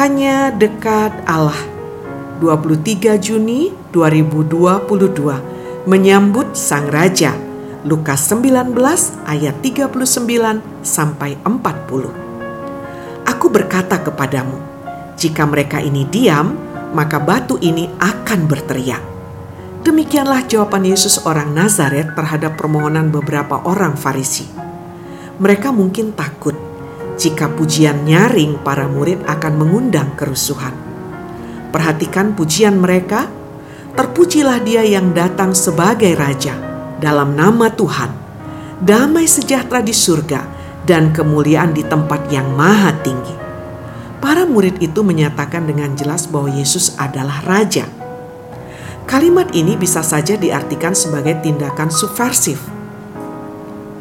hanya dekat Allah. 23 Juni 2022 menyambut Sang Raja. Lukas 19 ayat 39 sampai 40. Aku berkata kepadamu, jika mereka ini diam, maka batu ini akan berteriak. Demikianlah jawaban Yesus orang Nazaret terhadap permohonan beberapa orang Farisi. Mereka mungkin takut jika pujian nyaring para murid akan mengundang kerusuhan. Perhatikan pujian mereka, terpujilah dia yang datang sebagai raja dalam nama Tuhan, damai sejahtera di surga dan kemuliaan di tempat yang maha tinggi. Para murid itu menyatakan dengan jelas bahwa Yesus adalah raja Kalimat ini bisa saja diartikan sebagai tindakan subversif,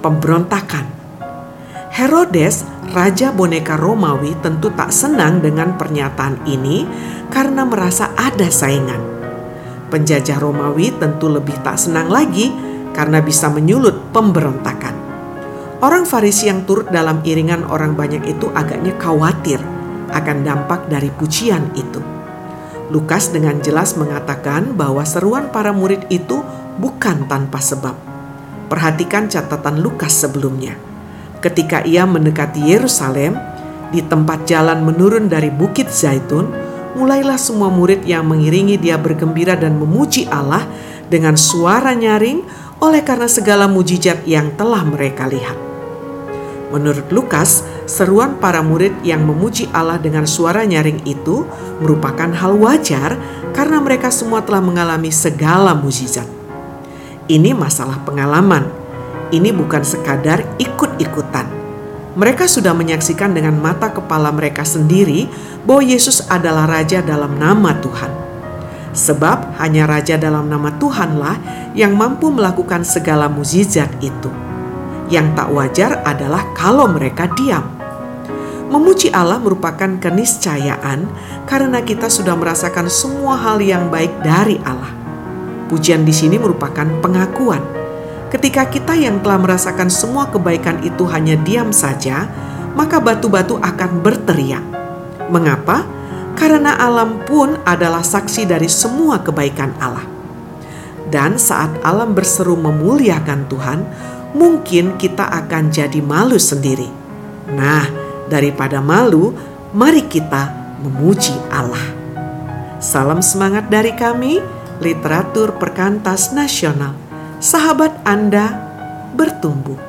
pemberontakan. Herodes, raja boneka Romawi, tentu tak senang dengan pernyataan ini karena merasa ada saingan. Penjajah Romawi tentu lebih tak senang lagi karena bisa menyulut pemberontakan. Orang Farisi yang turut dalam iringan orang banyak itu agaknya khawatir akan dampak dari pujian itu. Lukas dengan jelas mengatakan bahwa seruan para murid itu bukan tanpa sebab. Perhatikan catatan Lukas sebelumnya. Ketika ia mendekati Yerusalem, di tempat jalan menurun dari Bukit Zaitun, mulailah semua murid yang mengiringi dia bergembira dan memuji Allah dengan suara nyaring oleh karena segala mujizat yang telah mereka lihat. Menurut Lukas, seruan para murid yang memuji Allah dengan suara nyaring itu merupakan hal wajar karena mereka semua telah mengalami segala mujizat. Ini masalah pengalaman. Ini bukan sekadar ikut-ikutan. Mereka sudah menyaksikan dengan mata kepala mereka sendiri bahwa Yesus adalah raja dalam nama Tuhan. Sebab hanya raja dalam nama Tuhanlah yang mampu melakukan segala mujizat itu. Yang tak wajar adalah kalau mereka diam. Memuji Allah merupakan keniscayaan karena kita sudah merasakan semua hal yang baik dari Allah. Pujian di sini merupakan pengakuan. Ketika kita yang telah merasakan semua kebaikan itu hanya diam saja, maka batu-batu akan berteriak. Mengapa? Karena alam pun adalah saksi dari semua kebaikan Allah. Dan saat alam berseru memuliakan Tuhan, mungkin kita akan jadi malu sendiri. Nah, daripada malu, mari kita memuji Allah. Salam semangat dari kami, literatur perkantas nasional. Sahabat Anda bertumbuh.